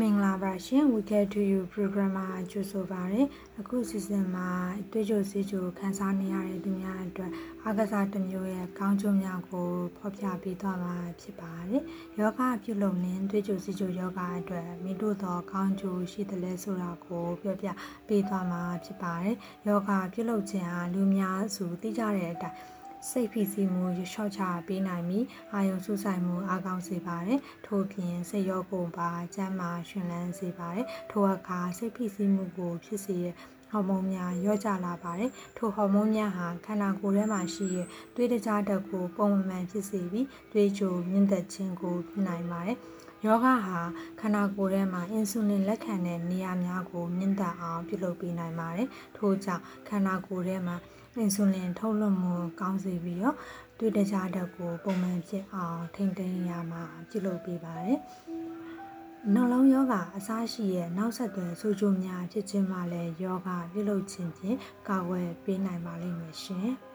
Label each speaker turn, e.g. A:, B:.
A: မင်္ဂလာပါရှင် We Care to You program မှာကြိုဆိုပါရစေ။အခု season မှာတွေ့ကြုံစည်းကြိုခန်းစားနေရတဲ့သူများအတွက်အားကစားတစ်မျိုးရဲ့ကောင်းကျိုးများကိုဖော်ပြပေးသွားမှာဖြစ်ပါတယ်။ယောဂပြုလုပ်နေတွေ့ကြုံစည်းကြိုယောဂအတွက်မိတို့သောကောင်းကျိုးရှိသလဲဆိုတာကိုပြောပြပေးသွားမှာဖြစ်ပါတယ်။ယောဂပြုလုပ်ခြင်းဟာလူများစုသိကြတဲ့အတိုင်း စိတ်ဖိစီးမှုရလျှော့ချပေးနိုင်ပြီးအာယုံစုဆိုင်မှုအားကောင်းစေပါတယ်ထို့ပြင်စိတ်ရောပုံပါကျန်းမာရှင်လန်းစေပါတယ်ထို့အခါစိတ်ဖိစီးမှုကိုဖြစ်စေတဲ့ ဟော်မုန်းများရော့ကျလာပါတယ်ထိုဟော်မုန်းများဟာခန္ဓာကိုယ်ထဲမှာရှိတဲ့သွေးတကြားဓာတ်ကိုပုံမှန်ဖြစ်စေပြီးသွေးကြိုမြင့်တက်ခြင်းကိုဖြစ်နိုင်ပါတယ်ယောဂဟာခန္ဓာကိုယ်ထဲမှာအင်ဆူလင်လက်ခံတဲ့နေရာများကိုမြင့်တက်အောင်ပြုလုပ်ပေးနိုင်ပါတယ်။ထို့ကြောင့်ခန္ဓာကိုယ်ထဲမှာအင်ဆူလင်ထုတ်လွှတ်မှုကောင်းစေပြီးတော့တွေ့တခြားဓာတ်ကိုပုံမှန်ဖြစ်အောင်ထိန်းသိမ်းရမှာပြုလုပ်ပေးပါတယ်။ နှလုံးယောဂအစားရှိရဲ့နောက်ဆက်တွဲဆိုးကျိုးများဖြစ်ခြင်းမှလည်းယောဂပြုလုပ်ခြင်းဖြင့်ကာကွယ်ပေးနိုင်ပါလိမ့်မယ်ရှင်။